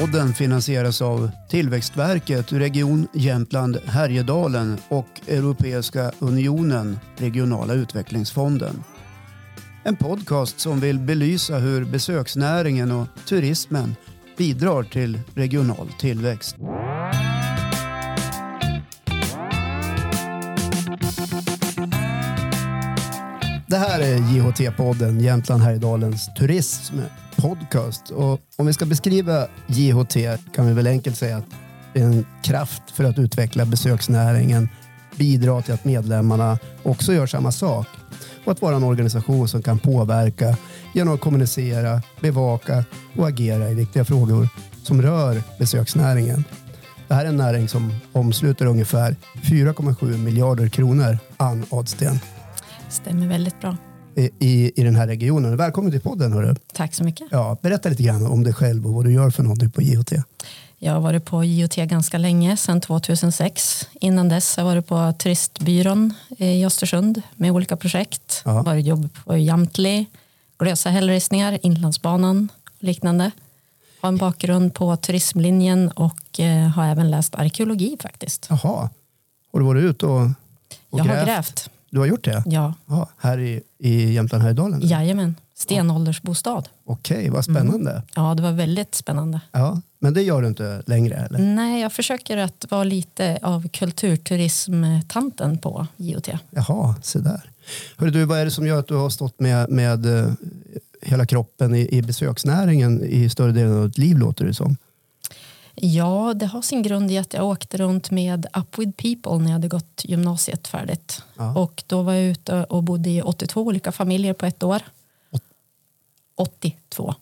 Podden finansieras av Tillväxtverket, Region Jämtland Härjedalen och Europeiska unionen, Regionala utvecklingsfonden. En podcast som vill belysa hur besöksnäringen och turismen bidrar till regional tillväxt. Det här är JHT-podden, Jämtland Härjedalens turismpodcast. Och om vi ska beskriva JHT kan vi väl enkelt säga att det är en kraft för att utveckla besöksnäringen, bidra till att medlemmarna också gör samma sak och att vara en organisation som kan påverka genom att kommunicera, bevaka och agera i viktiga frågor som rör besöksnäringen. Det här är en näring som omsluter ungefär 4,7 miljarder kronor, Ann Adsten Stämmer väldigt bra. i, i, i den här regionen. Välkommen till podden. Hörru. Tack så mycket. Ja, berätta lite grann om dig själv och vad du gör för någonting på JHT. Jag har varit på IoT ganska länge, sedan 2006. Innan dess har jag varit på turistbyrån i Östersund med olika projekt. Ja. Varit jobb på Jamtli, Glösa hällristningar, Inlandsbanan och liknande. Har en bakgrund på turismlinjen och eh, har även läst arkeologi faktiskt. Jaha, har du varit ute och, och Jag har grävt? Du har gjort det? Ja, Ja, här i, i Jämtland Härjedalen? jajamän. Stenåldersbostad. Okej, vad spännande. Ja, det var väldigt spännande. Ja, men det gör du inte längre eller? Nej, jag försöker att vara lite av kulturturismtanten på IoT. Jaha, se där. Hörru, du, vad är det som gör att du har stått med, med eh, hela kroppen i, i besöksnäringen i större delen av ditt liv låter det som? Ja, det har sin grund i att jag åkte runt med Up with People när jag hade gått gymnasiet färdigt. Ja. Och då var jag ute och bodde i 82 olika familjer på ett år. 82.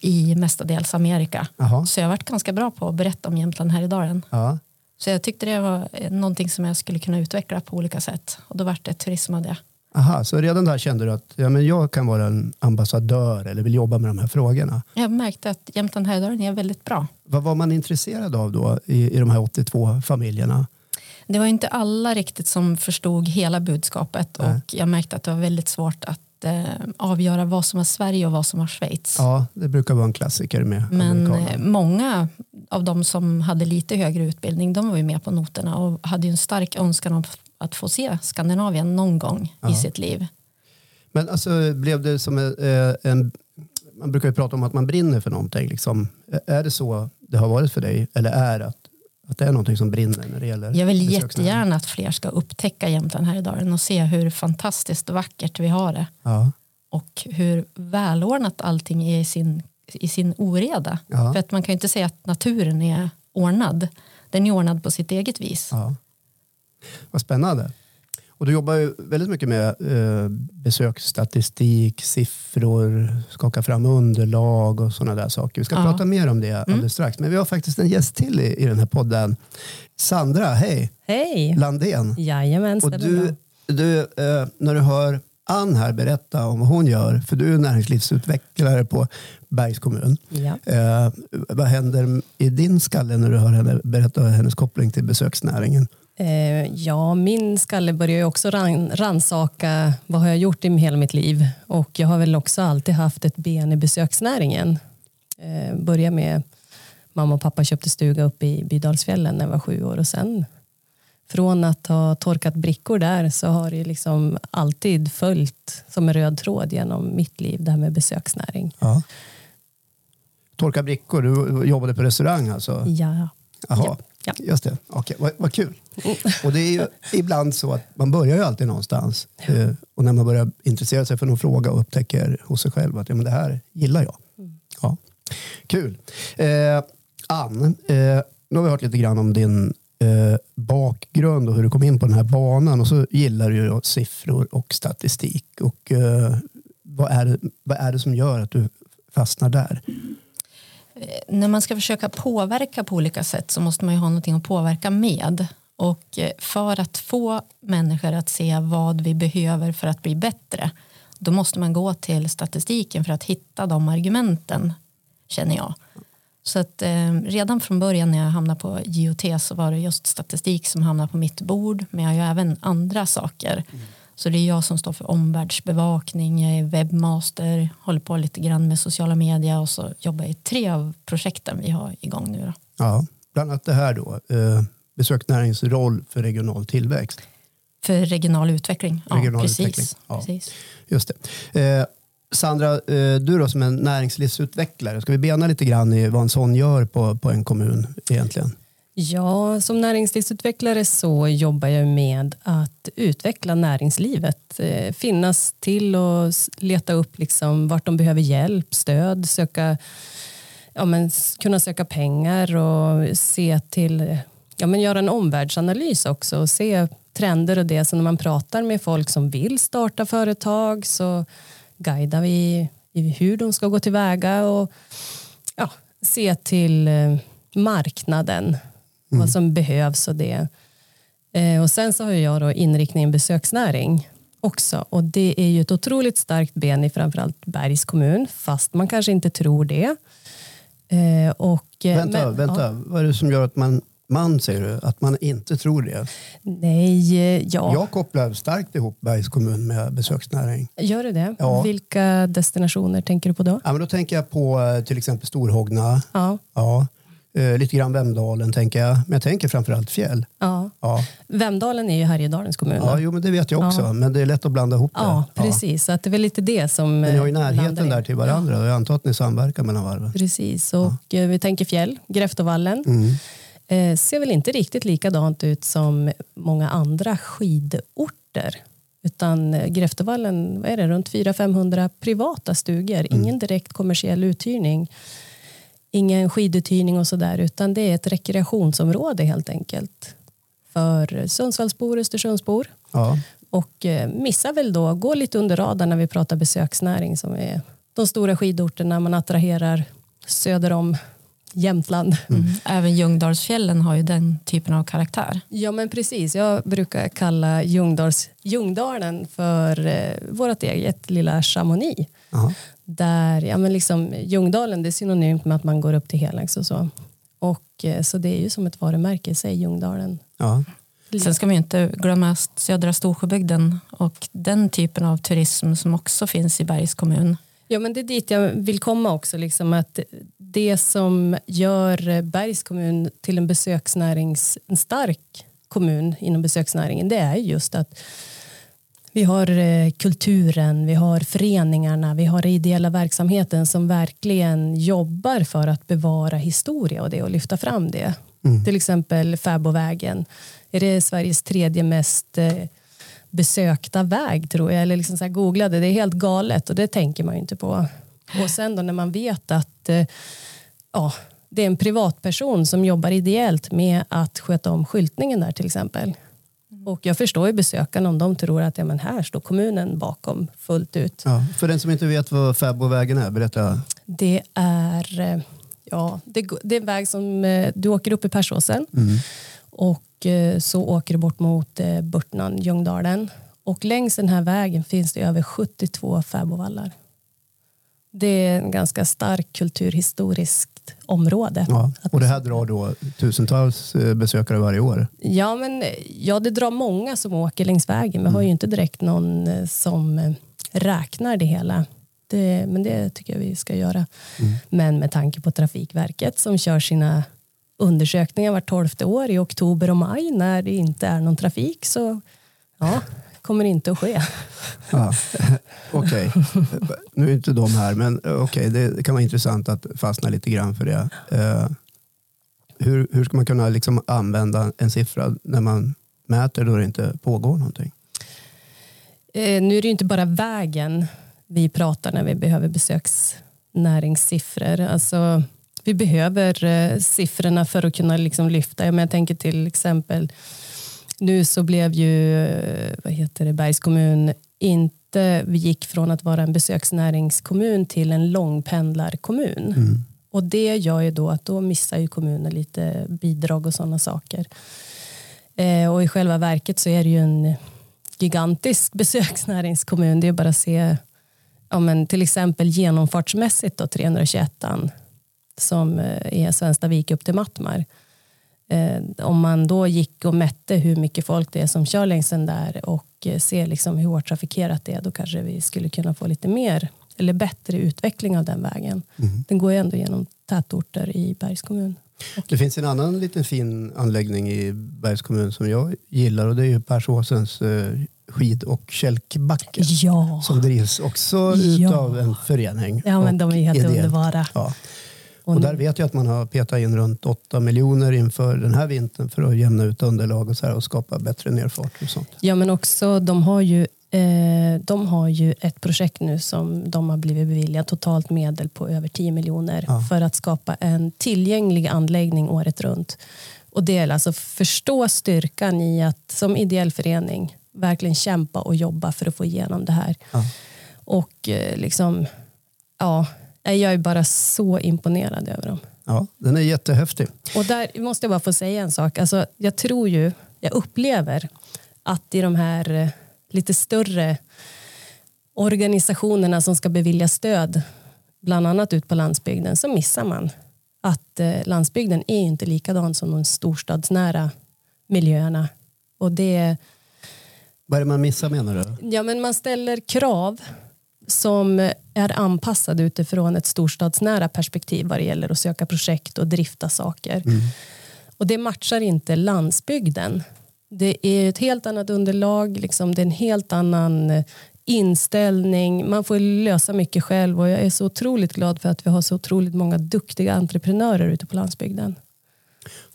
I mestadels Amerika. Jaha, Så jag har varit ganska bra på att berätta om Jämtland här i dalen. ja. Så jag tyckte det var någonting som jag skulle kunna utveckla på olika sätt. Och då vart det turism av det. Aha, så redan där kände du att ja, men jag kan vara en ambassadör eller vill jobba med de här frågorna. Jag märkte att Jämtland Härjedalen är väldigt bra. Vad var man intresserad av då i, i de här 82 familjerna? Det var inte alla riktigt som förstod hela budskapet Nej. och jag märkte att det var väldigt svårt att eh, avgöra vad som var Sverige och vad som var Schweiz. Ja, det brukar vara en klassiker med Men eh, många av de som hade lite högre utbildning de var ju med på noterna och hade ju en stark önskan om att få se Skandinavien någon gång Ja. i sitt liv. Men alltså blev det som en, eh, en... Man brukar ju prata om att man brinner för någonting. Liksom. Är det så det har varit för dig? Eller är att, att det är någonting som brinner när det gäller Jag vill jättegärna att fler ska upptäcka Jämtland här i dalen och se hur fantastiskt vackert vi har det Ja, och hur välordnat allting är i sin, i sin oreda. ja, För att man kan ju inte säga att naturen är ordnad. Den är ordnad på sitt eget vis. ja. Vad spännande. Och du jobbar ju väldigt mycket med eh, besöksstatistik, siffror, skaka fram underlag och sådana där saker. Vi ska Ja. Mm. prata mer om det alldeles strax. Men vi har faktiskt en gäst till i, i den här podden. Sandra, hej, Hej! Landén. Jajamän, Och du, du eh, när du hör Ann här berätta om vad hon gör, för du är näringslivsutvecklare på Bergs kommun. Ja. Eh, vad händer i din skalle när du hör henne berätta hennes koppling till besöksnäringen? Eh, ja, min skalle börjar ju också ran, ransaka vad har jag gjort i hela mitt liv. Och jag har väl också alltid haft ett ben i besöksnäringen. Eh, börja med mamma och pappa köpte stuga uppe i Bydalsfjällen när jag var sju år och sen från att ha torkat brickor där så har det liksom alltid följt som en röd tråd genom mitt liv det här med besöksnäring. Ja. Torka brickor, du jobbade på restaurang alltså? Ja, Jaha, Ja. just det. Okej, vad, vad kul. Och det är ju ibland så att man börjar ju alltid någonstans. Eh, och när man börjar intressera sig för någon fråga och upptäcker hos sig själv att ja, men det här gillar jag. Ja. Kul. Eh, Ann, eh, nu har vi hört lite grann om din eh, bakgrund och hur du kom in på den här banan. Och så gillar du ju siffror och statistik. Och eh, vad, är, det- vad är det som gör att du fastnar där? Eh, när man ska försöka påverka på olika sätt så måste man ju ha någonting att påverka med. Och eh, för att få människor att se vad vi behöver för att bli bättre då måste man gå till statistiken för att hitta de argumenten känner jag. Så att eh, redan från början när jag hamnade på GOT så var det just statistik som hamnade på mitt bord men jag har ju även andra saker mm. Så det är jag som står för omvärldsbevakning, jag är webbmaster, håller på lite grann med sociala medier och så jobbar jag i tre av projekten vi har igång nu. Då. Ja, bland annat det här då, eh, besöksnäringens roll för regional tillväxt. För regional utveckling. Regional ja, precis. utveckling, ja. precis. Just det. Eh, Sandra, eh, du då som en näringslivsutvecklare, ska vi bena lite grann i vad en sån gör på, på en kommun egentligen? Ja, som näringslivsutvecklare så jobbar jag med att utveckla näringslivet. Eh, finnas till och leta upp liksom vart de behöver hjälp, stöd, söka, ja, men, kunna söka pengar och se till, ja, men göra en omvärldsanalys också och se trender och det. Så när man pratar med folk som vill starta företag så guidar vi i hur de ska gå tillväga och ja, se till eh, marknaden marknaden, vad som behövs och det. Eh, och sen så har jag då inriktningen besöksnäring också och det är ju ett otroligt starkt ben i framförallt Bergs kommun fast man kanske inte tror det. Eh, och, eh, Vänta, men- vänta. ja. vad är det som gör att man, man säger du, att man inte tror det? nej, eh, ja. Jag kopplar starkt ihop Bergs kommun med besöksnäring. Gör du det? Ja. Vilka destinationer tänker du på då? Ja, men då tänker jag på eh, till exempel Storhogna, Ja, ja, eh, lite grann Vemdalen tänker jag, men jag tänker framförallt fjäll. ja. Ja, Vemdalen är ju Härjedalens kommun. ja jo, men det vet jag också, Ja. men det är lätt att blanda ihop det. ja, precis. Så att det är väl lite det som... Men ni har ju eh, närheten där till varandra och jag antar att ni samverkar mellan varven. Precis, och eh, vi tänker fjäll, Gräftovallen. Mm. Eh, ser väl inte riktigt likadant ut som många andra skidorter. Utan eh, Gräftovallen, vad är det, runt 400-500 privata stugor. Ingen direkt kommersiell uthyrning. Ingen skiduthyrning och sådär. Utan det är ett rekreationsområde helt enkelt. För Sundsvallsbor och Östersundsbor. Ja. Och eh, missar väl då, gå lite under radarn när vi pratar besöksnäring som är de stora skidorterna man attraherar söder om Jämtland. Mm. Även Ljungdalsfjällen har ju den typen av karaktär. Ja men precis, jag brukar kalla Ljungdals, Ljungdalen för eh, vårt eget lilla Chamonix. Ja. Där, ja, men liksom, Ljungdalen det är synonymt med att man går upp till Helax och så. Och, eh, så det är ju som ett varumärke i sig, Ljungdalen. Ja. Sen ska man ju inte glömma södra Storsjöbygden och den typen av turism som också finns i Bergs kommun. Ja, men det är dit jag vill komma också. Liksom att det som gör Bergs kommun till en besöksnärings, en stark kommun inom besöksnäringen det är just att vi har eh, kulturen, vi har föreningarna, vi har ideella verksamheten som verkligen jobbar för att bevara historia och det och lyfta fram det. Till exempel Fäbovägen. Är det Sveriges tredje mest eh, besökta väg tror jag, eller liksom så här googlade, det är helt galet och det tänker man ju inte på. Och sen då när man vet att eh, ja, det är en privatperson som jobbar ideellt med att sköta om skyltningen där till exempel. Och jag förstår ju besökarna om de tror att ja, men här står kommunen bakom fullt ut. Ja. För den som inte vet vad Fäbodvägen är, berätta. Det är, eh, ja, det, det är en väg som eh, du åker upp i Persåsen och eh, så åker du bort mot Burtnan, Ljungdalen. Och längs den här vägen finns det över 72 fäbodvallar. Det är en ganska stark kulturhistoriskt område. Ja. Och det här drar då tusentals eh, besökare varje år. Ja, men, ja, det drar många som åker längs vägen. Vi har ju inte direkt någon eh, som eh, räknar det hela. Det, men det tycker jag vi ska göra. Men med tanke på Trafikverket som kör sina undersökningar vart tolfte år i oktober och maj när det inte är någon trafik så ja, kommer inte att ske. Ja. Okej, nu är inte de här, men eh, okej, det kan vara intressant att fastna lite grann för det. Eh, hur, hur ska man kunna liksom använda en siffra när man mäter då det inte pågår någonting? Eh, nu är det ju inte bara vägen vi pratar när vi behöver besöksnäringssiffror. Alltså, vi behöver eh, siffrorna för att kunna liksom lyfta. Jag tänker till exempel nu så blev ju vad heter det, Bergs kommun inte, vi gick från att vara en besöksnäringskommun till en långpendlarkommun. Och det gör ju då att då missar ju kommunen lite bidrag och sådana saker. Eh, och i själva verket så är det ju en gigantisk besöksnäringskommun. Det är bara att se ja, men till exempel genomfartsmässigt då, 321 som eh, är Svenstavik upp till Mattmar. Eh, om man då gick och mätte hur mycket folk det är som kör längs den där och eh, ser liksom hur hårt trafikerat det är, då kanske vi skulle kunna få lite mer eller bättre utveckling av den vägen. Mm. Den går ju ändå genom tätorter i Bergs kommun. Det finns en annan liten fin anläggning i Bergs kommun som jag gillar och det är ju Persåsens eh, skid och kälkbacke. Ja, Som drivs också Ja. utav en förening. ja men de är helt ideellt. underbara. Ja. Och där vet jag att man har petat in runt 8 miljoner inför den här vintern för att jämna ut underlag och, så här och skapa bättre nerfart och sånt. Ja, men också de har ju eh, de har ju ett projekt nu som de har blivit beviljat totalt medel på över 10 miljoner Ja. för att skapa en tillgänglig anläggning året runt. Och det är alltså förstå styrkan i att som ideell förening verkligen kämpa och jobba för att få igenom det här. Ja. Och eh, liksom, ja, jag är bara så imponerad över dem. Ja, den är jättehäftig. Och där måste jag bara få säga en sak. Alltså, jag tror ju, jag upplever att i de här eh, lite större organisationerna som ska bevilja stöd, bland annat ut på landsbygden, så missar man att eh, landsbygden är inte likadan som de storstadsnära miljöerna. Och det, Vad är det man missar menar du? ja, men man ställer krav som är anpassade utifrån ett storstadsnära perspektiv vad det gäller att söka projekt och drifta saker. Och det matchar inte landsbygden. Det är ett helt annat underlag, liksom, det är en helt annan eh, inställning. Man får lösa mycket själv och jag är så otroligt glad för att vi har så otroligt många duktiga entreprenörer ute på landsbygden.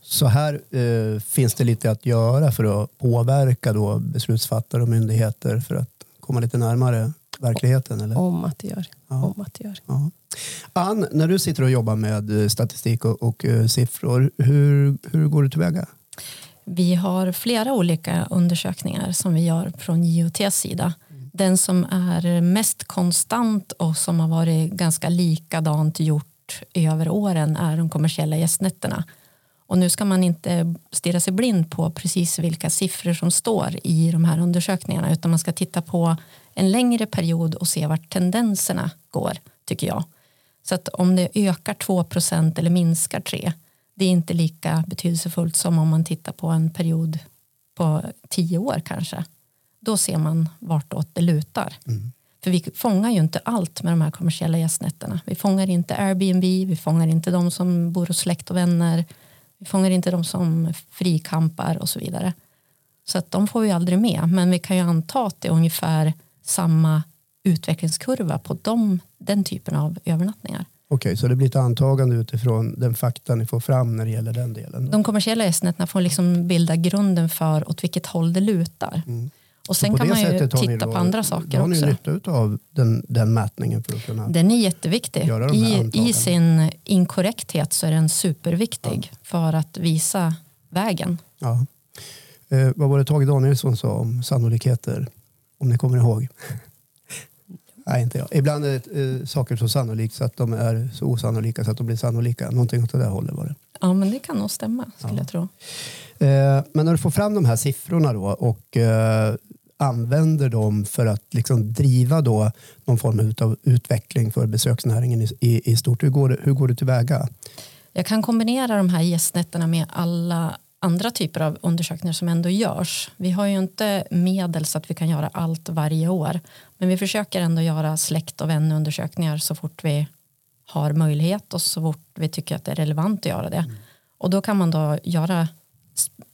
Så här eh, finns det lite att göra för att påverka då beslutsfattare och myndigheter för att komma lite närmare verkligheten? Eller? Om att det gör. Ja. Om att det gör. Ja. Ann, när du sitter och jobbar med eh, statistik och, och eh, siffror, hur, hur går du tillväga? Vi har flera olika undersökningar som vi gör från JOTs sida. Den som är mest konstant och som har varit ganska likadant gjort över åren är de kommersiella gästnätterna. Och nu ska man inte stirra sig blind på precis vilka siffror som står i de här undersökningarna utan man ska titta på en längre period och se vart tendenserna går, tycker jag. Så att om det ökar 2% eller minskar 3 det är inte lika betydelsefullt som om man tittar på en period på 10 år kanske. Då ser man vartåt det lutar. För vi fångar ju inte allt med de här kommersiella gästnätterna. Vi fångar inte Airbnb, vi fångar inte de som bor hos släkt och vänner. Vi fångar inte de som frikampar och så vidare. Så att de får vi aldrig med. Men vi kan ju anta att det är ungefär samma utvecklingskurva på dem, den typen av övernattningar. Okej, så det blir ett antagande utifrån den fakta ni får fram när det gäller den delen? De kommersiella gästnätterna får liksom bilda grunden för åt vilket håll det lutar. Och sen På kan det man ju titta då- på andra saker har ni också. nytta av den, den mätningen för att kunna... Den är jätteviktig. De I. I sin inkorrekthet så är den superviktig för att visa vägen. Ja. Eh, vad var det Tage Danielsson sa om sannolikheter? Om ni kommer ihåg? Nej, inte jag. Ibland är eh, saker så sannolikt så att de är så osannolika så att de blir sannolika. Någonting åt det där hållet var det. Ja, men det kan nog stämma skulle jag tro. Eh, men när du får fram de här siffrorna då och eh, använder dem för att liksom driva då någon form av utveckling för besöksnäringen i, i, i stort. Hur går, det, hur går du tillväga? Jag kan kombinera de här gästnätterna med alla andra typer av undersökningar som ändå görs. Vi har ju inte medel så att vi kan göra allt varje år. Men vi försöker ändå göra släkt och vänundersökningar så fort vi har möjlighet och så fort vi tycker att det är relevant att göra det. Och då kan man då göra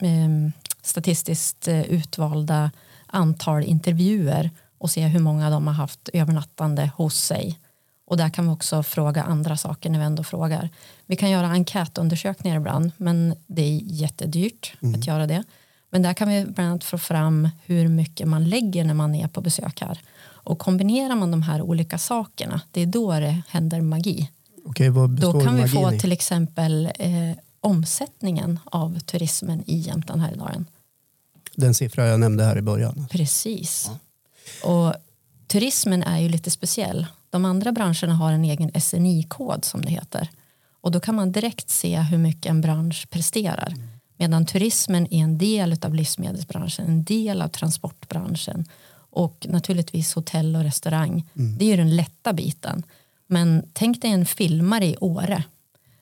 eh, statistiskt eh, utvalda antal intervjuer och se hur många de har haft övernattande hos sig. Och där kan vi också fråga andra saker när vi ändå frågar. Vi kan göra enkätundersökningar ibland men det är jättedyrt att göra det. Men där kan vi bland annat få fram hur mycket man lägger när man är på besök här. Och kombinerar man de här olika sakerna, det är då det händer magi. Okej, Då kan vi få i? till exempel eh, omsättningen av turismen i Jämtland Härjedalen. Den siffra jag nämnde här i början. Precis. Och turismen är ju lite speciell. De andra branscherna har en egen SNI-kod som det heter. Och då kan man direkt se hur mycket en bransch presterar. Medan turismen är en del av livsmedelsbranschen, en del av transportbranschen och naturligtvis hotell och restaurang. Det är ju den lätta biten. Men tänk dig en filmare i Åre.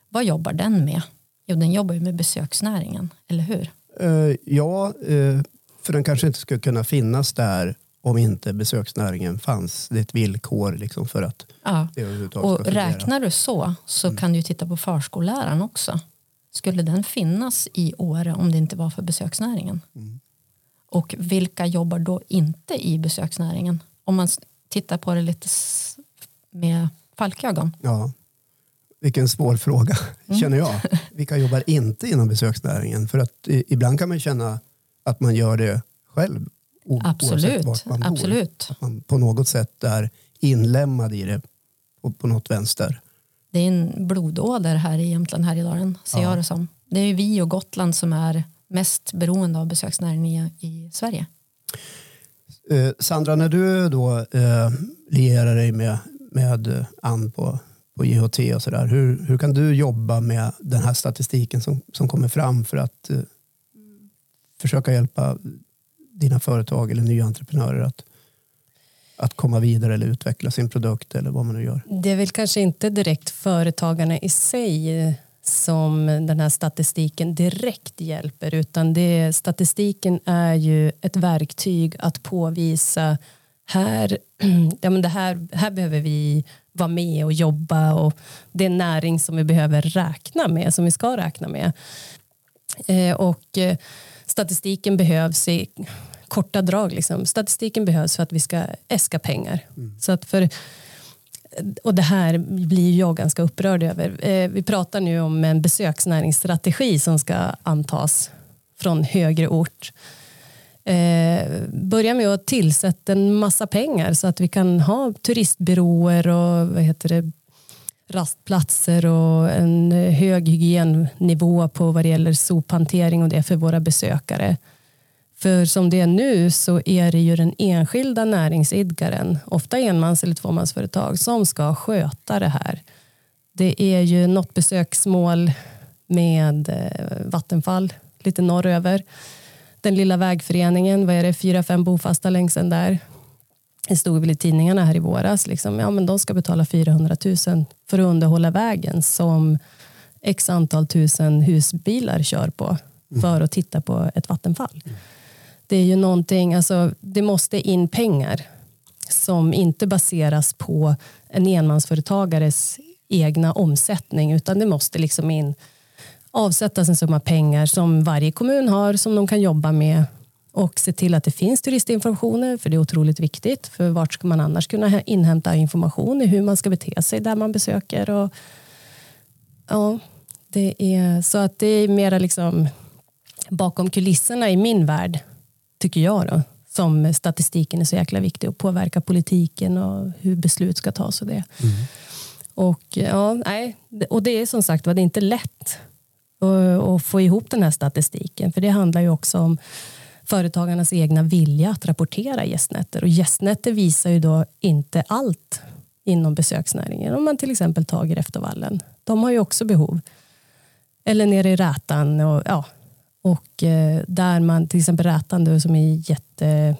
Vad jobbar den med? Jo, den jobbar ju med besöksnäringen, eller hur? Eh, ja, eh, för den kanske inte skulle kunna finnas där om inte besöksnäringen fanns. Det är ett villkor liksom för att Ja. det överhuvudtaget Och ska fungera. räknar du så så kan du titta på förskolläraren också. Skulle den finnas i Åre om det inte var för besöksnäringen? Och vilka jobbar då inte i besöksnäringen? Om man tittar på det lite med falkögon. Ja. Vilken svår fråga, Mm. känner jag. Vilka jobbar inte inom besöksnäringen? För att ibland kan man känna att man gör det själv. Absolut, vart man bor. absolut. Att man på något sätt är inlämnad i det på, på något vänster. Det är en blodåder här i Jämtland Härjedalen, ser Ja. jag det som. Det är vi och Gotland som är mest beroende av besöksnäringen i, i Sverige. Eh, Sandra, när du då eh, lierar dig med, med Ann på, på IHT och sådär, hur, hur kan du jobba med den här statistiken som, som kommer fram för att eh, försöka hjälpa dina företag eller nya entreprenörer att, att komma vidare eller utveckla sin produkt eller vad man nu gör? Det är väl kanske inte direkt företagarna i sig eh, som den här statistiken direkt hjälper utan det, statistiken är ju ett verktyg att påvisa här, ja men det här, här behöver vi vara med och jobba och det är en näring som vi behöver räkna med, som vi ska räkna med. Eh, och eh, statistiken behövs i korta drag. Liksom. Statistiken behövs för att vi ska äska pengar. Så att för, och det här blir jag ganska upprörd över. Eh, vi pratar nu om en besöksnäringsstrategi som ska antas från högre ort. Eh, börja med att tillsätta en massa pengar så att vi kan ha turistbyråer och vad heter det, rastplatser och en hög hygiennivå på vad det gäller sophantering och det för våra besökare. För som det är nu så är det ju den enskilda näringsidkaren, ofta enmans eller tvåmansföretag, som ska sköta det här. Det är ju något besöksmål med eh, Vattenfall lite norröver. Den lilla vägföreningen, vad är det, fyra, fem bofasta längs den där. Det stod väl i tidningarna här i våras, liksom, ja, men de ska betala 400 000 för att underhålla vägen som x antal tusen husbilar kör på för att titta på ett vattenfall. Det är ju någonting, alltså, det måste in pengar som inte baseras på en enmansföretagares egna omsättning utan det måste liksom in avsättas en summa pengar som varje kommun har som de kan jobba med och se till att det finns turistinformationer för det är otroligt viktigt för vart ska man annars kunna inhämta information i hur man ska bete sig där man besöker och ja, det är så att det är mera liksom bakom kulisserna i min värld tycker jag då som statistiken är så jäkla viktig att påverka politiken och hur beslut ska tas och det. Och ja, nej, och det är som sagt var det är inte lätt och, och få ihop den här statistiken för det handlar ju också om företagarnas egna vilja att rapportera gästnätter och gästnätter visar ju då inte allt inom besöksnäringen. Om man till exempel tar Greftovallen. De har ju också behov. Eller nere i Rätan och ja, och eh, där man till exempel Rätan då, som är jätte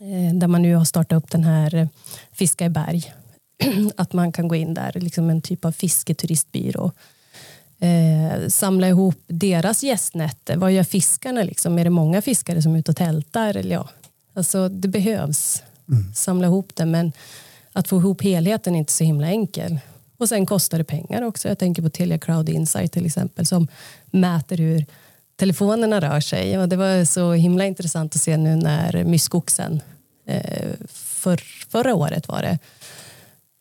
eh, där man nu har startat upp den här eh, Fiska i berg. att man kan gå in där, liksom en typ av fisketuristbyrå. Eh, samla ihop deras gästnätter. Vad gör fiskarna? Liksom? Är det många fiskare som är ute och tältar? Eller ja. alltså, det behövs samla ihop det, men att få ihop helheten är inte så himla enkel. Och sen kostar det pengar också. Jag tänker på Telia Crowd Insight till exempel som mäter hur telefonerna rör sig. Och det var så himla intressant att se nu när myskoxen eh, för, förra året var det.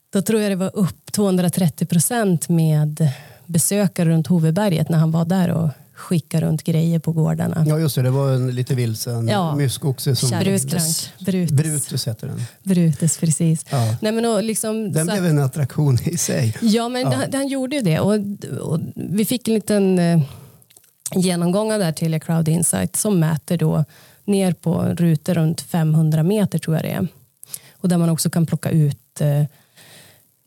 Då tror jag det var upp 230 procent med besökare runt Hoveberget när han var där och skickade runt grejer på gårdarna. Ja, just det. Det var en lite vilsen Ja. myskoxe som... Brutus. Brutus. Brutus heter den. Brutus, precis. Ja. Nej, men och liksom, Den blev en attraktion i sig. Ja, men Ja. Han, han gjorde ju det. Och, och vi fick en liten eh, genomgång av det här Telia Crowd Insight som mäter då ner på rutor runt 500 meter tror jag det är. Och där man också kan plocka ut eh,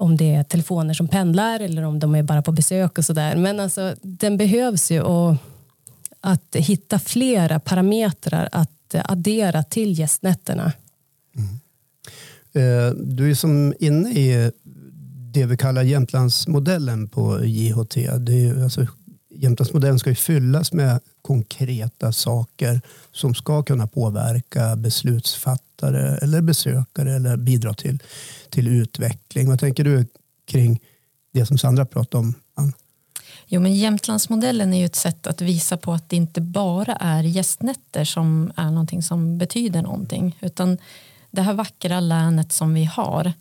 om det är telefoner som pendlar eller om de är bara på besök och sådär. Men alltså, den behövs ju och att hitta flera parametrar att addera till gästnätterna. Mm. Eh, Du är som inne i det vi kallar Jämtlandsmodellen på JHT. Det är ju alltså Jämtlandsmodellen ska ju fyllas med konkreta saker som ska kunna påverka beslutsfattare eller besökare eller bidra till, till utveckling. Vad tänker du kring det som Sandra pratade om? Ann? Jo, men Jämtlandsmodellen är ju ett sätt att visa på att det inte bara är gästnätter som är någonting som betyder någonting utan det här vackra länet som vi har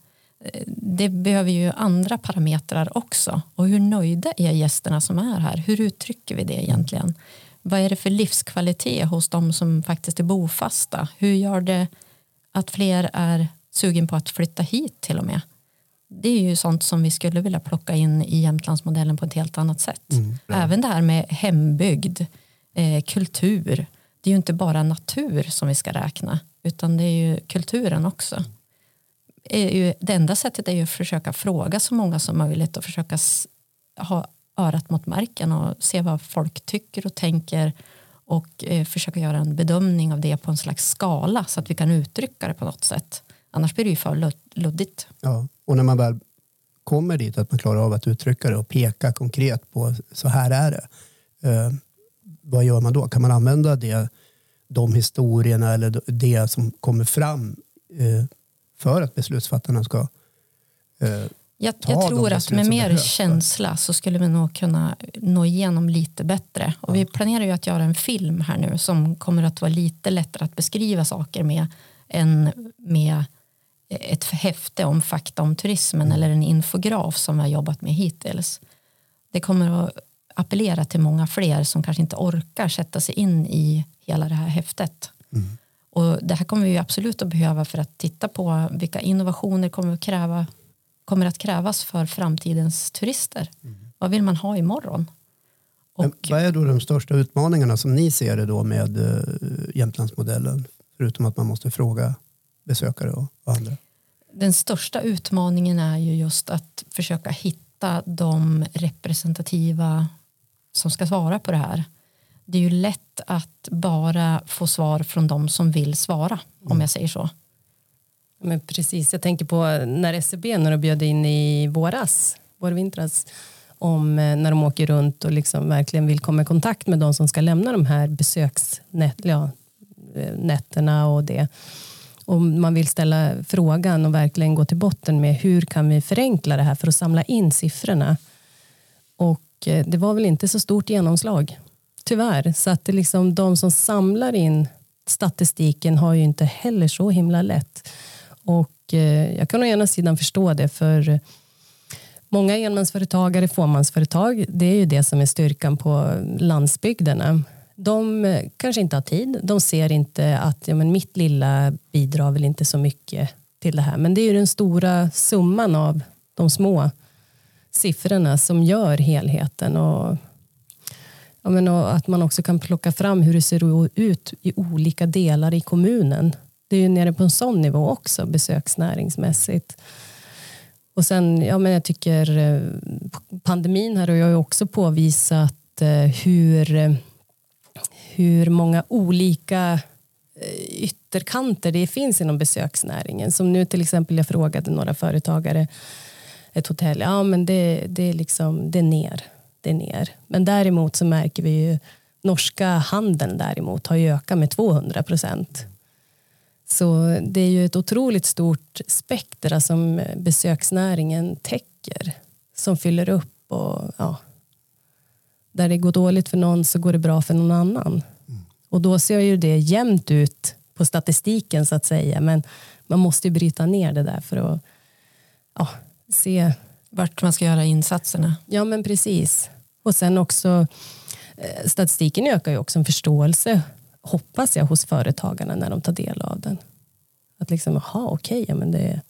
eh, det behöver ju andra parametrar också. Och hur nöjda är gästerna som är här? Hur uttrycker vi det egentligen? Vad är det för livskvalitet hos de som faktiskt är bofasta? Hur gör det att fler är sugen på att flytta hit till och med? Det är ju sånt som vi skulle vilja plocka in i Jämtlandsmodellen på ett helt annat sätt. Mm, Även det här med hembygd, eh, kultur. Det är ju inte bara natur som vi ska räkna utan det är ju kulturen också är ju, det enda sättet är ju att försöka fråga så många som möjligt och försöka ha örat mot marken och se vad folk tycker och tänker och eh, försöka göra en bedömning av det på en slags skala så att vi kan uttrycka det på något sätt. Annars blir det ju för luddigt. Ja, och när man väl kommer dit att man klarar av att uttrycka det och peka konkret på så här är det. Eh, vad gör man då? Kan man använda det, de historierna eller det som kommer fram eh, för att beslutsfattarna ska eh, jag, jag tror att med mer känsla så skulle vi nog kunna nå igenom lite bättre. Och ja. Vi planerar ju att göra en film här nu som kommer att vara lite lättare att beskriva saker med än med ett häfte om fakta om turismen mm. eller en infograf som vi har jobbat med hittills. Det kommer att appellera till många fler som kanske inte orkar sätta sig in i hela det här häftet. Mm. Och det här kommer vi absolut att behöva för att titta på vilka innovationer kommer att, kräva, kommer att krävas för framtidens turister. Mm. Vad vill man ha imorgon? Och, vad är då de största utmaningarna som ni ser det då med uh, Jämtlandsmodellen? Förutom att man måste fråga besökare och, andra. Den största utmaningen är ju just att försöka hitta de representativa som ska svara på det här det är ju lätt att bara få svar från de som vill svara om mm. jag säger så. Men precis, jag tänker på när SCB när de bjöd in i våras, vårvintras om eh, när de åker runt och liksom verkligen vill komma i kontakt med de som ska lämna de här besöksnätterna ja, eh, och det. Och man vill ställa frågan och verkligen gå till botten med hur kan vi förenkla det här för att samla in siffrorna. Och eh, det var väl inte så stort genomslag Tyvärr. Så att det liksom, de som samlar in statistiken har ju inte heller så himla lätt. Och eh, jag kan å ena sidan förstå det för många enmansföretagare, fåmansföretag, det är ju det som är styrkan på landsbygderna. De eh, kanske inte har tid. De ser inte att ja, men mitt lilla bidrar väl inte så mycket till det här. Men det är ju den stora summan av de små siffrorna som gör helheten. Och Ja, men att man också kan plocka fram hur det ser ut i olika delar i kommunen. Det är ju nere på en sån nivå också besöksnäringsmässigt. Och sen, ja, men jag tycker eh, pandemin här och jag har ju också påvisat eh, hur, eh, hur många olika ytterkanter det finns inom besöksnäringen. Som nu till exempel, jag frågade några företagare, ett hotell, ja men det, det, är, liksom, det är ner det ner. Men däremot så märker vi ju norska handeln däremot har ju ökat med 200 procent. Så det är ju ett otroligt stort spektra som besöksnäringen täcker som fyller upp och ja, där det går dåligt för någon så går det bra för någon annan. Mm. Och då ser ju det jämnt ut på statistiken så att säga men man måste ju bryta ner det där för att ja, se vart man ska göra insatserna. Ja men precis. Och sen också eh, statistiken ökar ju också en förståelse hoppas jag hos företagarna när de tar del av den. Att liksom, jaha okej, ja, men det,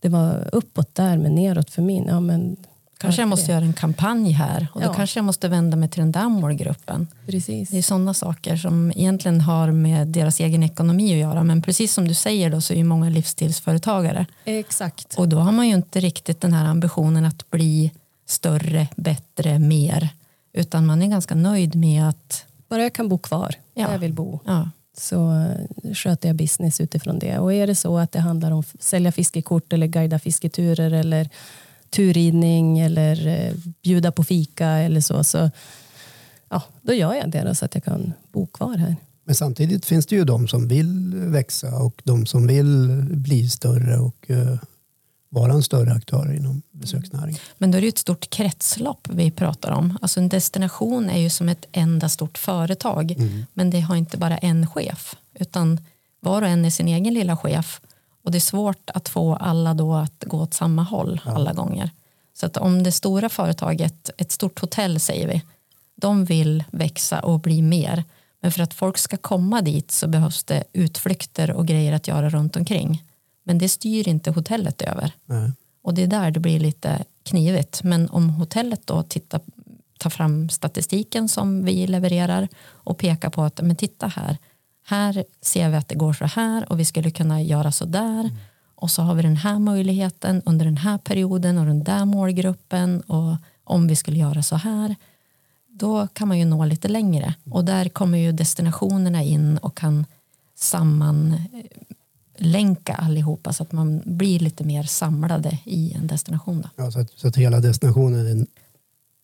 det var uppåt där men neråt för min. Ja, men kanske jag måste göra en kampanj här och då ja. kanske jag måste vända mig till den där målgruppen. Precis. Det är sådana saker som egentligen har med deras egen ekonomi att göra men precis som du säger då så är ju många livsstilsföretagare. Exakt. Och då har man ju inte riktigt den här ambitionen att bli större, bättre, mer. Utan man är ganska nöjd med att... Bara jag kan bo kvar ja. där jag vill bo. Ja. Så eh, sköter jag business utifrån det. Och är det så att det handlar om att sälja fiskekort eller guida fisketurer eller turridning eller eh, bjuda på fika eller så, så ja, då gör jag det då, så att jag kan bo kvar här. Men samtidigt finns det ju de som vill växa och de som vill bli större och uh, vara en större aktör inom besöksnäringen. Men då är det ju ett stort kretslopp vi pratar om. Alltså en destination är ju som ett enda stort företag. Mm. Men det har inte bara en chef. Utan var och en är sin egen lilla chef. Och det är svårt att få alla då att gå åt samma håll ja. alla gånger. Så att om det stora företaget, ett stort hotell säger vi, de vill växa och bli mer. Men för att folk ska komma dit så behövs det utflykter och grejer att göra runt omkring. Men det styr inte hotellet över. Nej. Och det är där det blir lite knivigt. Men om hotellet då tittar, tar fram statistiken som vi levererar och pekar på att men titta här, här ser vi att det går så här och vi skulle kunna göra så där. Mm. Och så har vi den här möjligheten under den här perioden och den där målgruppen och om vi skulle göra så här då kan man ju nå lite längre och där kommer ju destinationerna in och kan sammanlänka allihopa så att man blir lite mer samlade i en destination. Då. Ja, så, att, så att hela destinationen är,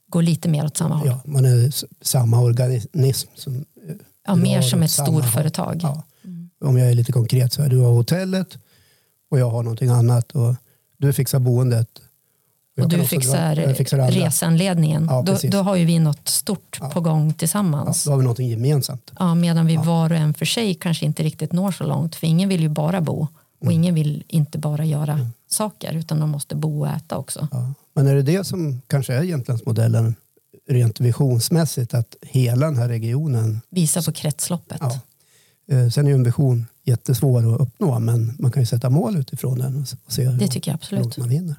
går lite mer åt samma håll. Ja, man är samma organism. Som, ja, mer som ett storföretag. Ja. Mm. Om jag är lite konkret så är du har hotellet och jag har någonting annat och du fixar boendet och du fixar, fixar resanledningen. Ja, då, då, har ju vi något stort ja. på gång tillsammans. Ja, då har vi någonting gemensamt. Ja, medan vi var och en för sig kanske inte riktigt når så långt. För ingen vill ju bara bo och mm. ingen vill inte bara göra mm. saker utan de måste bo och äta också. Men är det det som kanske är Jämtlandsmodellen rent visionsmässigt att hela den här regionen visar på kretsloppet. Ja. Eh, sen är ju en vision jättesvår att uppnå men man kan ju sätta mål utifrån den och se hur det tycker jag absolut. man vinner.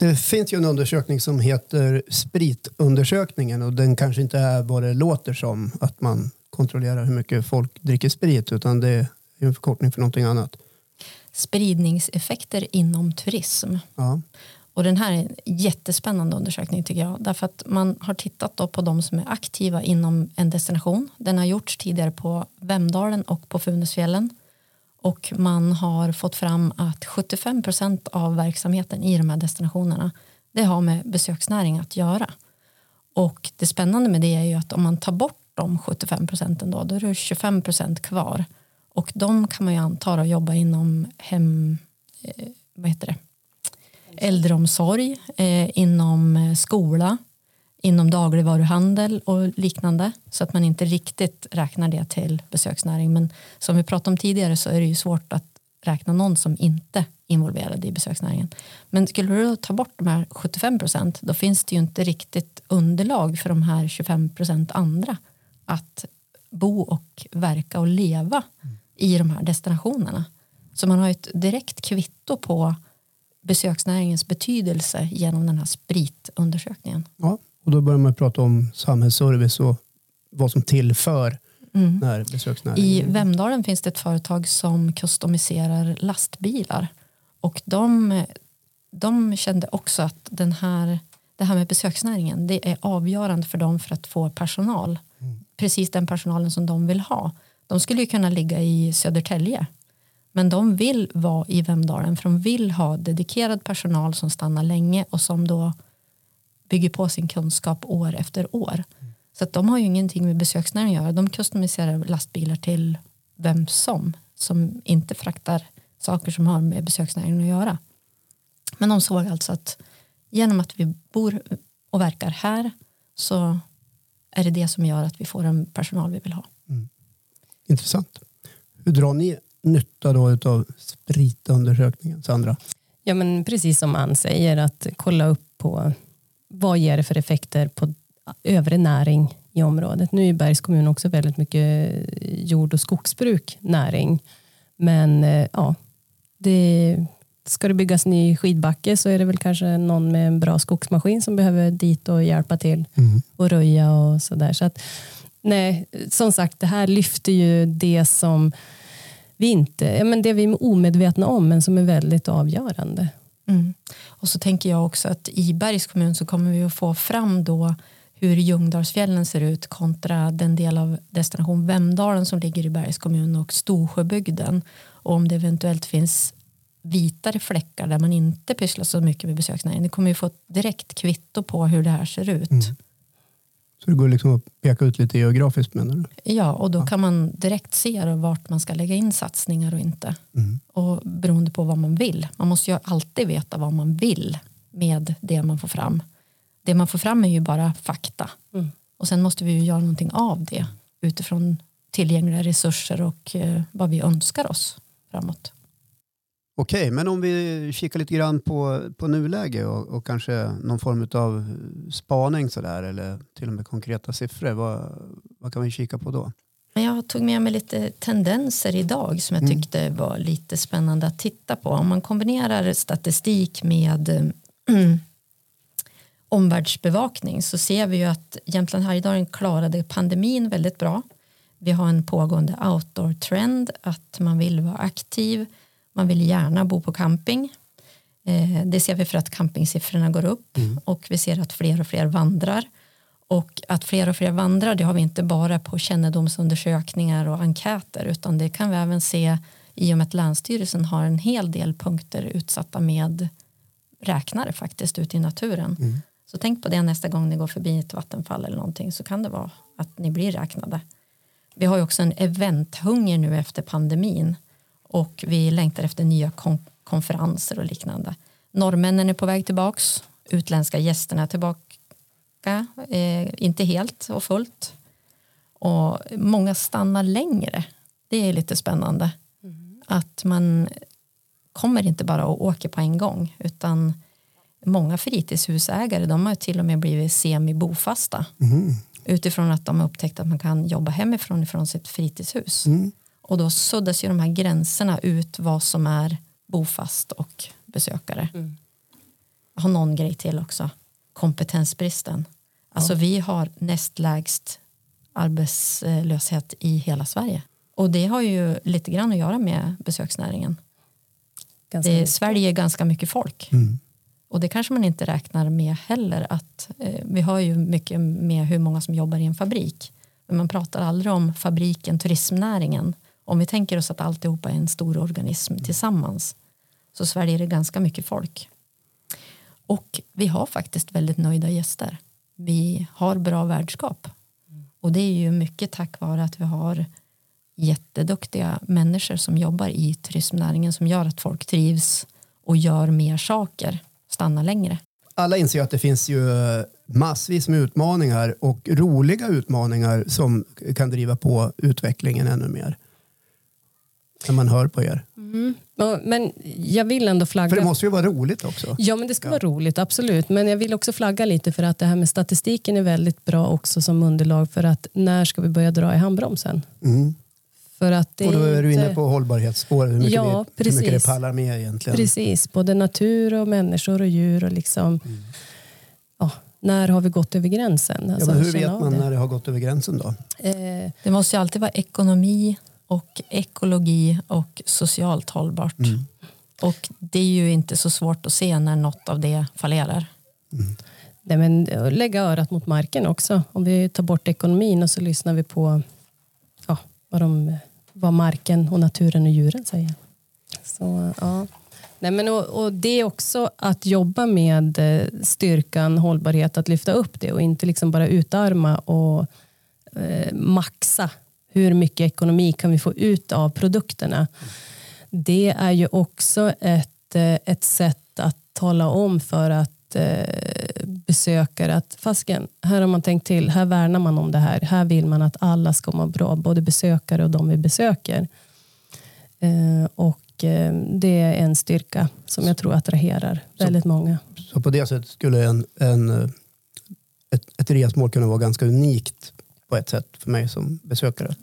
Det finns ju en undersökning som heter spritundersökningen och den kanske inte är vad det låter som att man kontrollerar hur mycket folk dricker sprit utan det är en förkortning för någonting annat. Spridningseffekter inom turism. Ja. Och den här är en jättespännande undersökning tycker jag. Därför att man har tittat på de som är aktiva inom en destination. Den har gjorts tidigare på Vemdalen och på Funäsfjällen. Och man har fått fram att 75 procent av verksamheten i de här destinationerna det har med besöksnäring att göra. Och det spännande med det är ju att om man tar bort de 75 procenten då, då är det 25 procent kvar. Och de kan man ju anta att jobba inom hem, eh, vad heter det? äldreomsorg, eh, inom eh, skola, inom dagligvaruhandel och liknande så att man inte riktigt räknar det till besöksnäring. Men som vi pratade om tidigare så är det ju svårt att räkna någon som inte är involverad i besöksnäringen. Men skulle du ta bort de här 75 procent då finns det ju inte riktigt underlag för de här 25 procent andra att bo och verka och leva i de här destinationerna. Så man har ett direkt kvitto på besöksnäringens betydelse genom den här spritundersökningen. Ja, och då börjar man prata om samhällsservice och vad som tillför mm. när besöksnäringen. I Vemdalen finns det ett företag som customiserar lastbilar. Och de, de kände också att den här, det här med besöksnäringen det är avgörande för dem för att få personal. Mm. Precis den personalen som de vill ha. De skulle ju kunna ligga i Södertälje. Men de vill vara i Vemdalen för de vill ha dedikerad personal som stannar länge och som då bygger på sin kunskap år efter år. Så att de har ju ingenting med besöksnäringen att göra. De customiserar lastbilar till vem som, som inte fraktar saker som har med besöksnäringen att göra. Men de såg alltså att genom att vi bor och verkar här så är det det som gör att vi får den personal vi vill ha. Mm. Intressant. Hur drar ni nytta då av spritundersökningen, Sandra? Ja, men precis som Ann säger, att kolla upp på vad ger det för effekter på övrig näring i området. Nu är Bergs kommun också väldigt mycket jord och skogsbruk näring. Men eh, ja, det, ska det byggas ny skidbacke så är det väl kanske någon med en bra skogsmaskin som behöver dit och hjälpa till mm. och röja och sådär. Så att, nej, som sagt, det här lyfter ju det som vi inte, men det vi är omedvetna om men som är väldigt avgörande. Mm. Och så tänker jag också att i Bergs kommun så kommer vi att få fram då hur Ljungdalsfjällen ser ut kontra den del av destination Vemdalen som ligger i Bergs kommun och Storsjöbygden och om det eventuellt finns vitare fläckar där man inte pysslar så mycket med besöksnäringen. Det kommer ju få ett direkt kvitto på hur det här ser ut. Mm. Så det går liksom att peka ut lite geografiskt menar du? Ja, och då kan man direkt se då vart man ska lägga in satsningar och inte. Mm. Och beroende på vad man vill. Man måste ju alltid veta vad man vill med det man får fram. Det man får fram är ju bara fakta. Mm. Och sen måste vi ju göra någonting av det utifrån tillgängliga resurser och eh, vad vi önskar oss framåt. Okej, men om vi kikar lite grann på, på nuläge och, och kanske någon form av spaning sådär eller till och med konkreta siffror. Vad, vad kan vi kika på då? Jag tog med mig lite tendenser idag som jag Mm. tyckte var lite spännande att titta på. Om man kombinerar statistik med omvärldsbevakning så ser vi ju att Jämtland Härjedalen klarade pandemin väldigt bra. Vi har en pågående outdoor-trend att man vill vara aktiv. Man vill gärna bo på camping. Eh, Det ser vi för att campingsiffrorna går upp och vi ser att fler och fler vandrar. Och att fler och fler vandrar det har vi inte bara på kännedomsundersökningar och enkäter utan det kan vi även se i och med att Länsstyrelsen har en hel del punkter utsatta med räknare faktiskt ute i naturen. Så tänk på det nästa gång ni går förbi ett vattenfall eller någonting så kan det vara att ni blir räknade. Vi har ju också en eventhunger nu efter pandemin och vi längtar efter nya kon- konferenser och liknande. Norrmännen är på väg tillbaks, utländska gästerna är tillbaka, eh, inte helt och fullt. Och många stannar längre. Det är lite spännande. Att man kommer inte bara och åker på en gång utan många fritidshusägare de har till och med blivit semi-bofasta Mm. utifrån att de har upptäckt att man kan jobba hemifrån ifrån sitt fritidshus. Mm. Och då suddas ju de här gränserna ut vad som är bofast och besökare. Mm. Jag har någon grej till också. Kompetensbristen. Alltså vi har näst lägst arbetslöshet i hela Sverige. Och det har ju lite grann att göra med besöksnäringen. Ganska Det sväljer ganska mycket folk. Mm. Och det kanske man inte räknar med heller. Att, eh, vi har ju mycket med hur många som jobbar i en fabrik. Men man pratar aldrig om fabriken, turismnäringen. Om vi tänker oss att alltihopa är en stor organism tillsammans så sväljer det ganska mycket folk. Och vi har faktiskt väldigt nöjda gäster. Vi har bra värdskap. Och det är ju mycket tack vare att vi har jätteduktiga människor som jobbar i turismnäringen som gör att folk trivs och gör mer saker, stannar längre. Alla inser att det finns ju massvis med utmaningar och roliga utmaningar som kan driva på utvecklingen ännu mer. När man hör på er. Ja, Men jag vill ändå flagga. För det måste ju vara roligt också. Ja, men det ska vara roligt, absolut. Men jag vill också flagga lite för att det här med statistiken är väldigt bra också som underlag för att när ska vi börja dra i handbromsen? Mm. För att det Och då är du inne på hållbarhetsspåret, hur mycket, Ja, vi, hur mycket det precis. pallar med egentligen. Precis, både natur och människor och djur. Och liksom, Mm. ja, när har vi gått över gränsen? Ja, Alltså, men hur vet man det. när det har gått över gränsen då? Eh, Det måste ju alltid vara ekonomi och ekologi och socialt hållbart. Och det är ju inte så svårt att se när något av det fallerar. nej, men, eh, lägga örat mot marken också. Om vi tar bort ekonomin och så lyssnar vi på ja, vad, de, vad marken och naturen och djuren säger. Så, ja. Nej, men, och, och det är också att jobba med eh, styrkan, hållbarhet, att lyfta upp det och inte liksom bara utarma och eh, maxa hur mycket ekonomi kan vi få ut av produkterna. Det är ju också ett, eh, ett sätt att tala om för att eh, besökare att fasken, här har man tänkt till, här värnar man om det här, här vill man att alla ska må bra, både besökare och de vi besöker. Eh, och eh, det är en styrka som jag tror attraherar väldigt många. Så på det sättet skulle en, en, ett, ett resmål kunna vara ganska unikt på ett sätt för mig som besökare.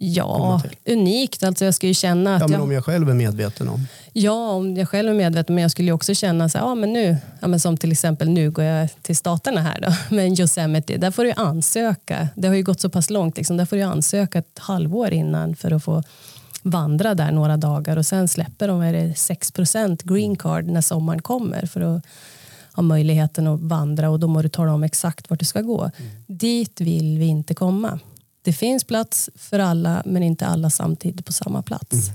Ja, unikt. Alltså jag skulle känna att Ja, men jag, om jag själv är medveten om. Ja, om jag själv är medveten, men jag skulle också känna så här, ja, men nu, ja, men som till exempel nu går jag till staterna här då, med Yosemite, där får du ansöka, det har ju gått så pass långt, liksom, där får du ansöka ett halvår innan för att få vandra där några dagar och sen släpper de, är det 6% green card när sommaren kommer för att ha möjligheten att vandra och då må du tala om exakt vart du ska gå. Dit vill vi inte komma. Det finns plats för alla men inte alla samtidigt på samma plats.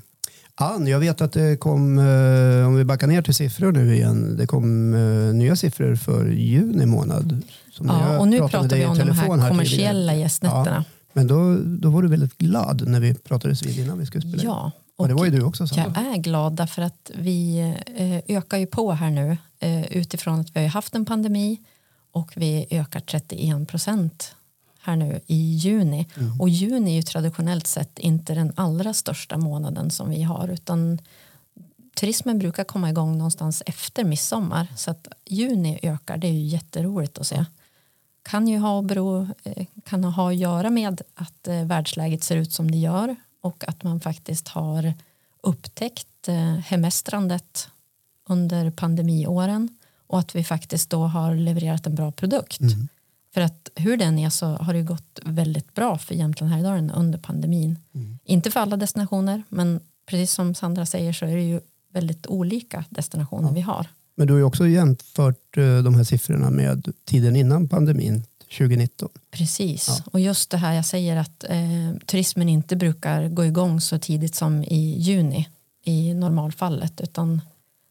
Ann, jag vet att det kom, eh, om vi backar ner till siffror nu igen, det kom eh, nya siffror för juni månad. som Ja, och nu pratar vi om de här tidigare. kommersiella gästnätterna. Men då, då var du väldigt glad när vi pratades vid innan vi skulle spela. Ja, och det och var ju du också. Sandra. jag är glad därför att vi eh, ökar ju på här nu utifrån att vi har haft en pandemi och vi ökar 31 procent här nu i juni. Mm. Och juni är ju traditionellt sett inte den allra största månaden som vi har utan turismen brukar komma igång någonstans efter midsommar så att juni ökar det är ju jätteroligt att se. Kan ju ha, bero, eh, kan ha att göra med att eh, världsläget ser ut som det gör och att man faktiskt har upptäckt eh, hemestrandet under pandemiåren och att vi faktiskt då har levererat en bra produkt. Mm. För att hur den är så har det gått väldigt bra för Jämtland Härjedalen under pandemin. Mm. Inte för alla destinationer men precis som Sandra säger så är det ju väldigt olika destinationer vi har. Men du har ju också jämfört eh, de här siffrorna med tiden innan pandemin, 2019. Precis, Ja. och just det här jag säger att eh, turismen inte brukar gå igång så tidigt som i juni i normalfallet utan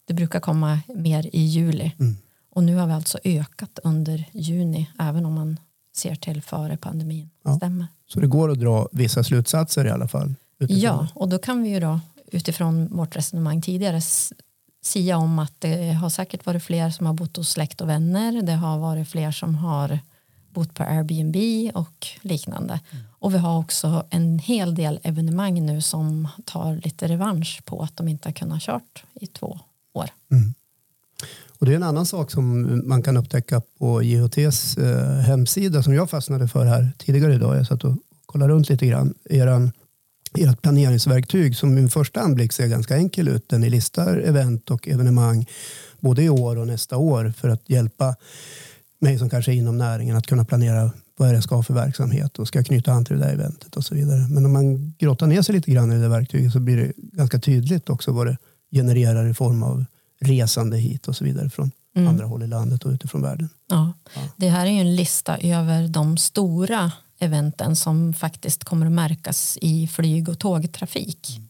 det brukar komma mer i juli. Mm. Och nu har vi alltså ökat under juni även om man ser till före pandemin. Ja. Stämmer. Så det går att dra vissa slutsatser i alla fall. Ja, och då kan vi ju då utifrån vårt resonemang tidigare sia om att det har säkert varit fler som har bott hos släkt och vänner. Det har varit fler som har bott på Airbnb och liknande. Och vi har också en hel del evenemang nu som tar lite revansch på att de inte har kunnat kört i två år. Mm. Och det är en annan sak som man kan upptäcka på JHTs eh, hemsida som jag fastnade för här tidigare idag. Jag satt och kollade runt lite grann. Eran, ert planeringsverktyg som vid en första anblick ser ganska enkel ut. Den ni listar event och evenemang både i år och nästa år för att hjälpa mig som kanske är inom näringen att kunna planera vad är det jag ska ha för verksamhet och ska jag knyta an till det där eventet och så vidare. Men om man grottar ner sig lite grann i det där verktyget så blir det ganska tydligt också vad det genererar i form av resande hit och så vidare från Mm. andra håll i landet och utifrån världen. Ja. Ja. Det här är ju en lista över de stora eventen som faktiskt kommer att märkas i flyg och tågtrafik.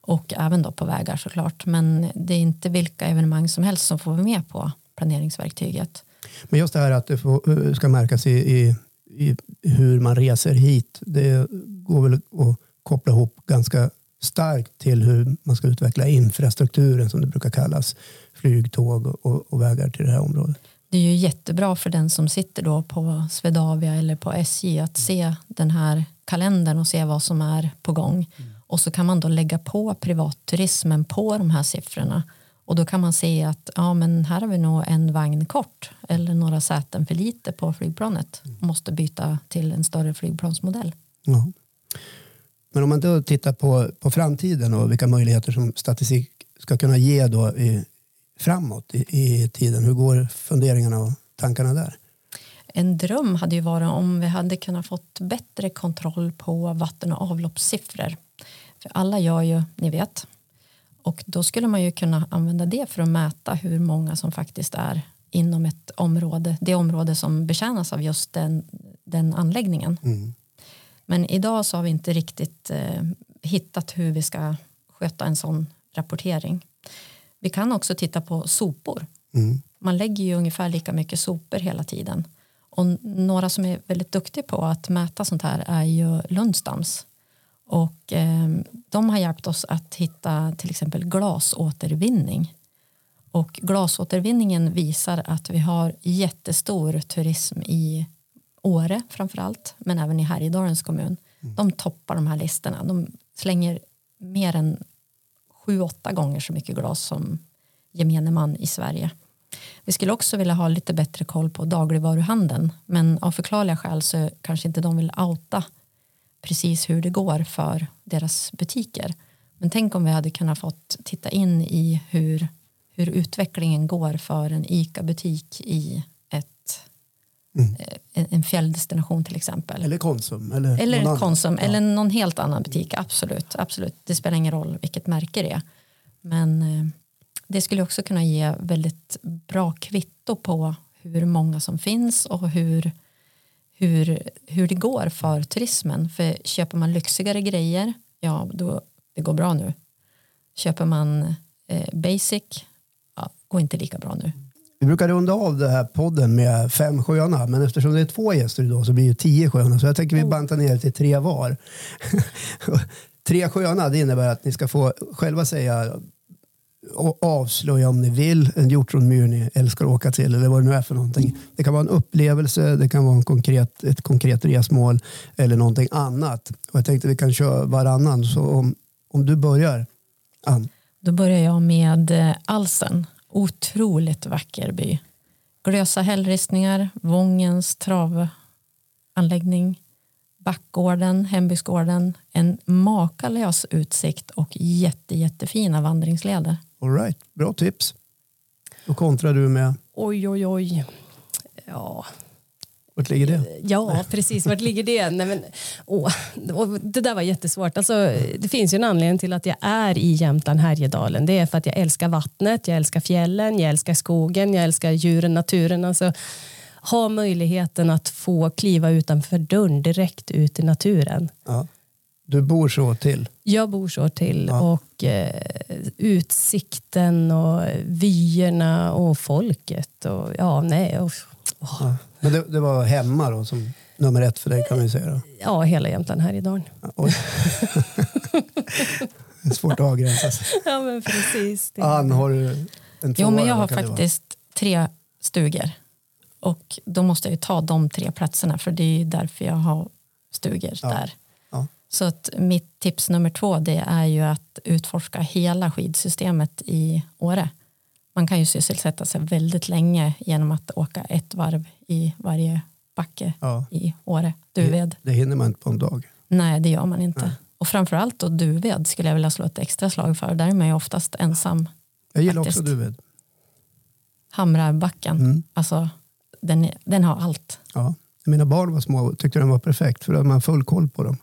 Och även då på vägar såklart. Men det är inte vilka evenemang som helst som får vara med på planeringsverktyget. Men just det här att det får, eh, ska märkas i, i, i hur man reser hit. Det går väl att koppla ihop ganska starkt till hur man ska utveckla infrastrukturen som det brukar kallas. Flyg, tåg och, och vägar till det här området. Det är ju jättebra för den som sitter då på Swedavia eller på SJ att se den här kalendern och se vad som är på gång. Och så kan man då lägga på privatturismen på de här siffrorna. Och då kan man se att ja, men här har vi nog en vagn kort eller några säten för lite på flygplanet. Måste byta till en större flygplansmodell. Ja. Men om man då tittar på, på framtiden och vilka möjligheter som statistik ska kunna ge då i, framåt i, i tiden. Hur går funderingarna och tankarna där? En dröm hade ju varit om vi hade kunnat fått bättre kontroll på vatten och avloppssiffror. För alla gör ju, ni vet. Och då skulle man ju kunna använda det för att mäta hur många som faktiskt är inom ett område, det område som betjänas av just den, den anläggningen. Mm. Men idag så har vi inte riktigt eh, hittat hur vi ska sköta en sån rapportering. Vi kan också titta på sopor. Mm. Man lägger ju ungefär lika mycket sopor hela tiden. Och några som är väldigt duktiga på att mäta sånt här är ju Lundstams. Och eh, de har hjälpt oss att hitta till exempel glasåtervinning. Och glasåtervinningen visar att vi har jättestor turism i Åre framförallt, men även i Härjedalens kommun. De toppar de här listorna. De slänger mer än sju, åtta gånger så mycket glas som gemene man i Sverige. Vi skulle också vilja ha lite bättre koll på dagligvaruhandeln men av förklarliga skäl så kanske inte de vill outa precis hur det går för deras butiker. Men tänk om vi hade kunnat fått titta in i hur, hur utvecklingen går för en ICA-butik i Mm. en, en fjälldestination till exempel. Eller Konsum. Eller, Eller någon. Konsum Ja. eller någon helt annan butik. Absolut, absolut. Det spelar ingen roll vilket märke det är. Men eh, det skulle också kunna ge väldigt bra kvitto på hur många som finns och hur, hur, hur det går för turismen. För köper man lyxigare grejer, ja då det går bra nu. Köper man eh, basic, ja, går inte lika bra nu. Vi brukar runda av den här podden med fem sköna, men eftersom det är två gäster idag så blir det tio sköna. Så jag tänker vi bantar ner till tre var. tre sköna, det innebär att ni ska få själva säga och avslöja om ni vill en hjortronmyr ni älskar att åka till eller vad det nu är för någonting. Det kan vara en upplevelse, det kan vara en konkret, ett konkret resmål eller någonting annat. Och jag tänkte vi kan köra varannan, så om, om du börjar, Ann. Då börjar jag med eh, Alsen. Otroligt vacker by. Glösa hällristningar, Vångens travanläggning, Backgården, Hembygdsgården, en makalös utsikt och jätte, jättefina vandringsleder. All right, bra tips. Då kontrar du med, Oj, oj, oj. Ja, vart ligger det? ja precis. Vart ligger det? Nej, men, åh, det där var jättesvårt. Alltså, det finns ju en anledning till att jag är i Jämtland, Härjedalen. Det är för att jag älskar vattnet, jag älskar fjällen, jag älskar skogen, jag älskar djuren, naturen. Alltså, ha möjligheten att få kliva utanför dörren direkt ut i naturen. Ja. Du bor så till? Jag bor så till Ja. och eh, utsikten och vyerna och folket. Och, ja, nej, och, Ja. Men det, det var hemma då som nummer ett för dig kan vi säga. Då. ja, hela Jämtland Härjedalen. Ja, oj. det är svårt att avgränsa sig. Ja, men precis. Det. Ann, har du en tvåa? Jo, men jag har faktiskt tre stugor. Och då måste jag ju ta de tre platserna för det är ju därför jag har stugor Ja. där. Ja. Så att mitt tips nummer två det är ju att utforska hela skidsystemet i Åre. Man kan ju sysselsätta sig väldigt länge genom att åka ett varv i varje backe Ja. i Åre. Duved. Det hinner man inte på en dag. Nej, det gör man inte. Och framförallt då Duved skulle jag vilja slå ett extra slag för. Där är man ju oftast ensam. Jag gillar Faktiskt. också Duved. Hamrarbacken, Mm. alltså den, den har allt. Ja. Mina barn var små tyckte den var perfekt för då hade man full koll på dem.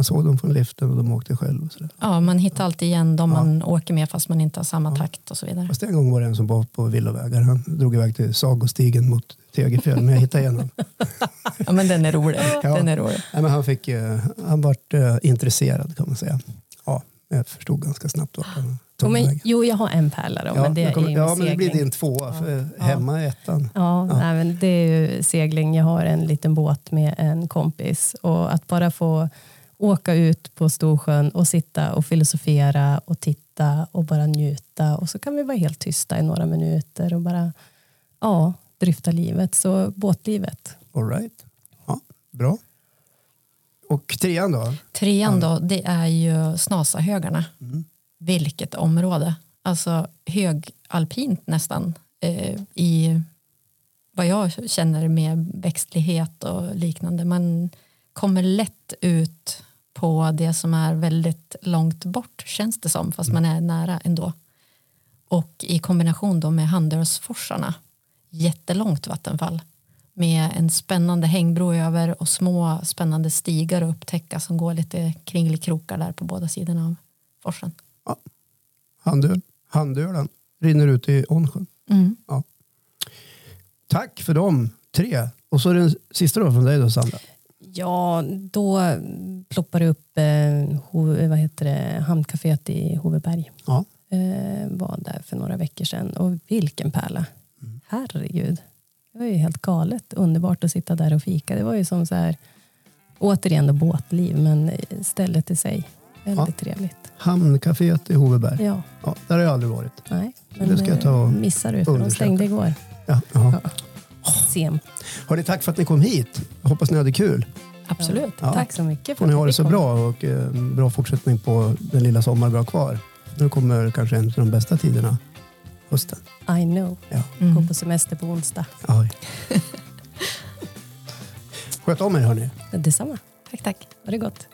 Man såg dem från liften och de åkte själv. Och sådär. Ja, man hittar alltid igen dem Ja. man åker med fast man inte har samma takt och så vidare. Fast en gång var det en som var på villovägar. Han drog iväg till Sagostigen mot Tegerfjäll, men jag hittade igen honom. Ja, men den är rolig. Ja. Den är rolig. Nej, men han, fick, eh, han vart eh, intresserad kan man säga. Ja, jag förstod ganska snabbt vart han tog men, vägen. jo, jag har en pärla då, Ja, men det jag är kommer- ju ja, men det blir din tvåa. För Ja. Hemma är ettan. Ja, Ja. Nej, men det är ju segling. Jag har en liten båt med en kompis och att bara få åka ut på Storsjön och sitta och filosofera och titta och bara njuta och så kan vi vara helt tysta i några minuter och bara ja, dryfta livet. Så båtlivet. All right. Ja, bra. Och trean då? Trean då, det är ju Snasahögarna. Mm. Vilket område. Alltså högalpint nästan. Eh, I vad jag känner med växtlighet och liknande. Man kommer lätt ut på det som är väldigt långt bort känns det som. Fast man är nära ändå. Och i kombination då med Handölsforsarna. Jättelångt vattenfall. Med en spännande hängbro över och små spännande stigar att upptäcka som går lite kringelikrokar där på båda sidorna av forsen. Handöl. Handölen rinner ut i Ånsjön. Mm. Tack för de tre. Och så den sista då från dig då Sandra. Ja, då ploppar det upp eh, vad heter det, Hamncaféet i Hoveberg. Ja. Eh, var där för några veckor sedan och vilken pärla. Herregud. Det var ju helt galet underbart att sitta där och fika. Det var ju som så här, återigen då båtliv, men stället i sig. Väldigt trevligt. Hamncaféet i Hoveberg. Ja, Ja, där har jag aldrig varit. nej. Det ska jag ta och eh, missar du, för de stängde igår. Ja, ja. Sent. Hörni, tack för att ni kom hit. Hoppas ni hade kul. Absolut. Ja. Tack så mycket. för Får ni att ha vi det så kom. bra och eh, bra fortsättning på den lilla sommar vi har kvar. Nu kommer kanske en av de bästa tiderna, hösten. I know. Ja. Gå Mm. på semester på onsdag. Oj. Sköt om er hörni. Detsamma. Tack, tack. Ha det gott.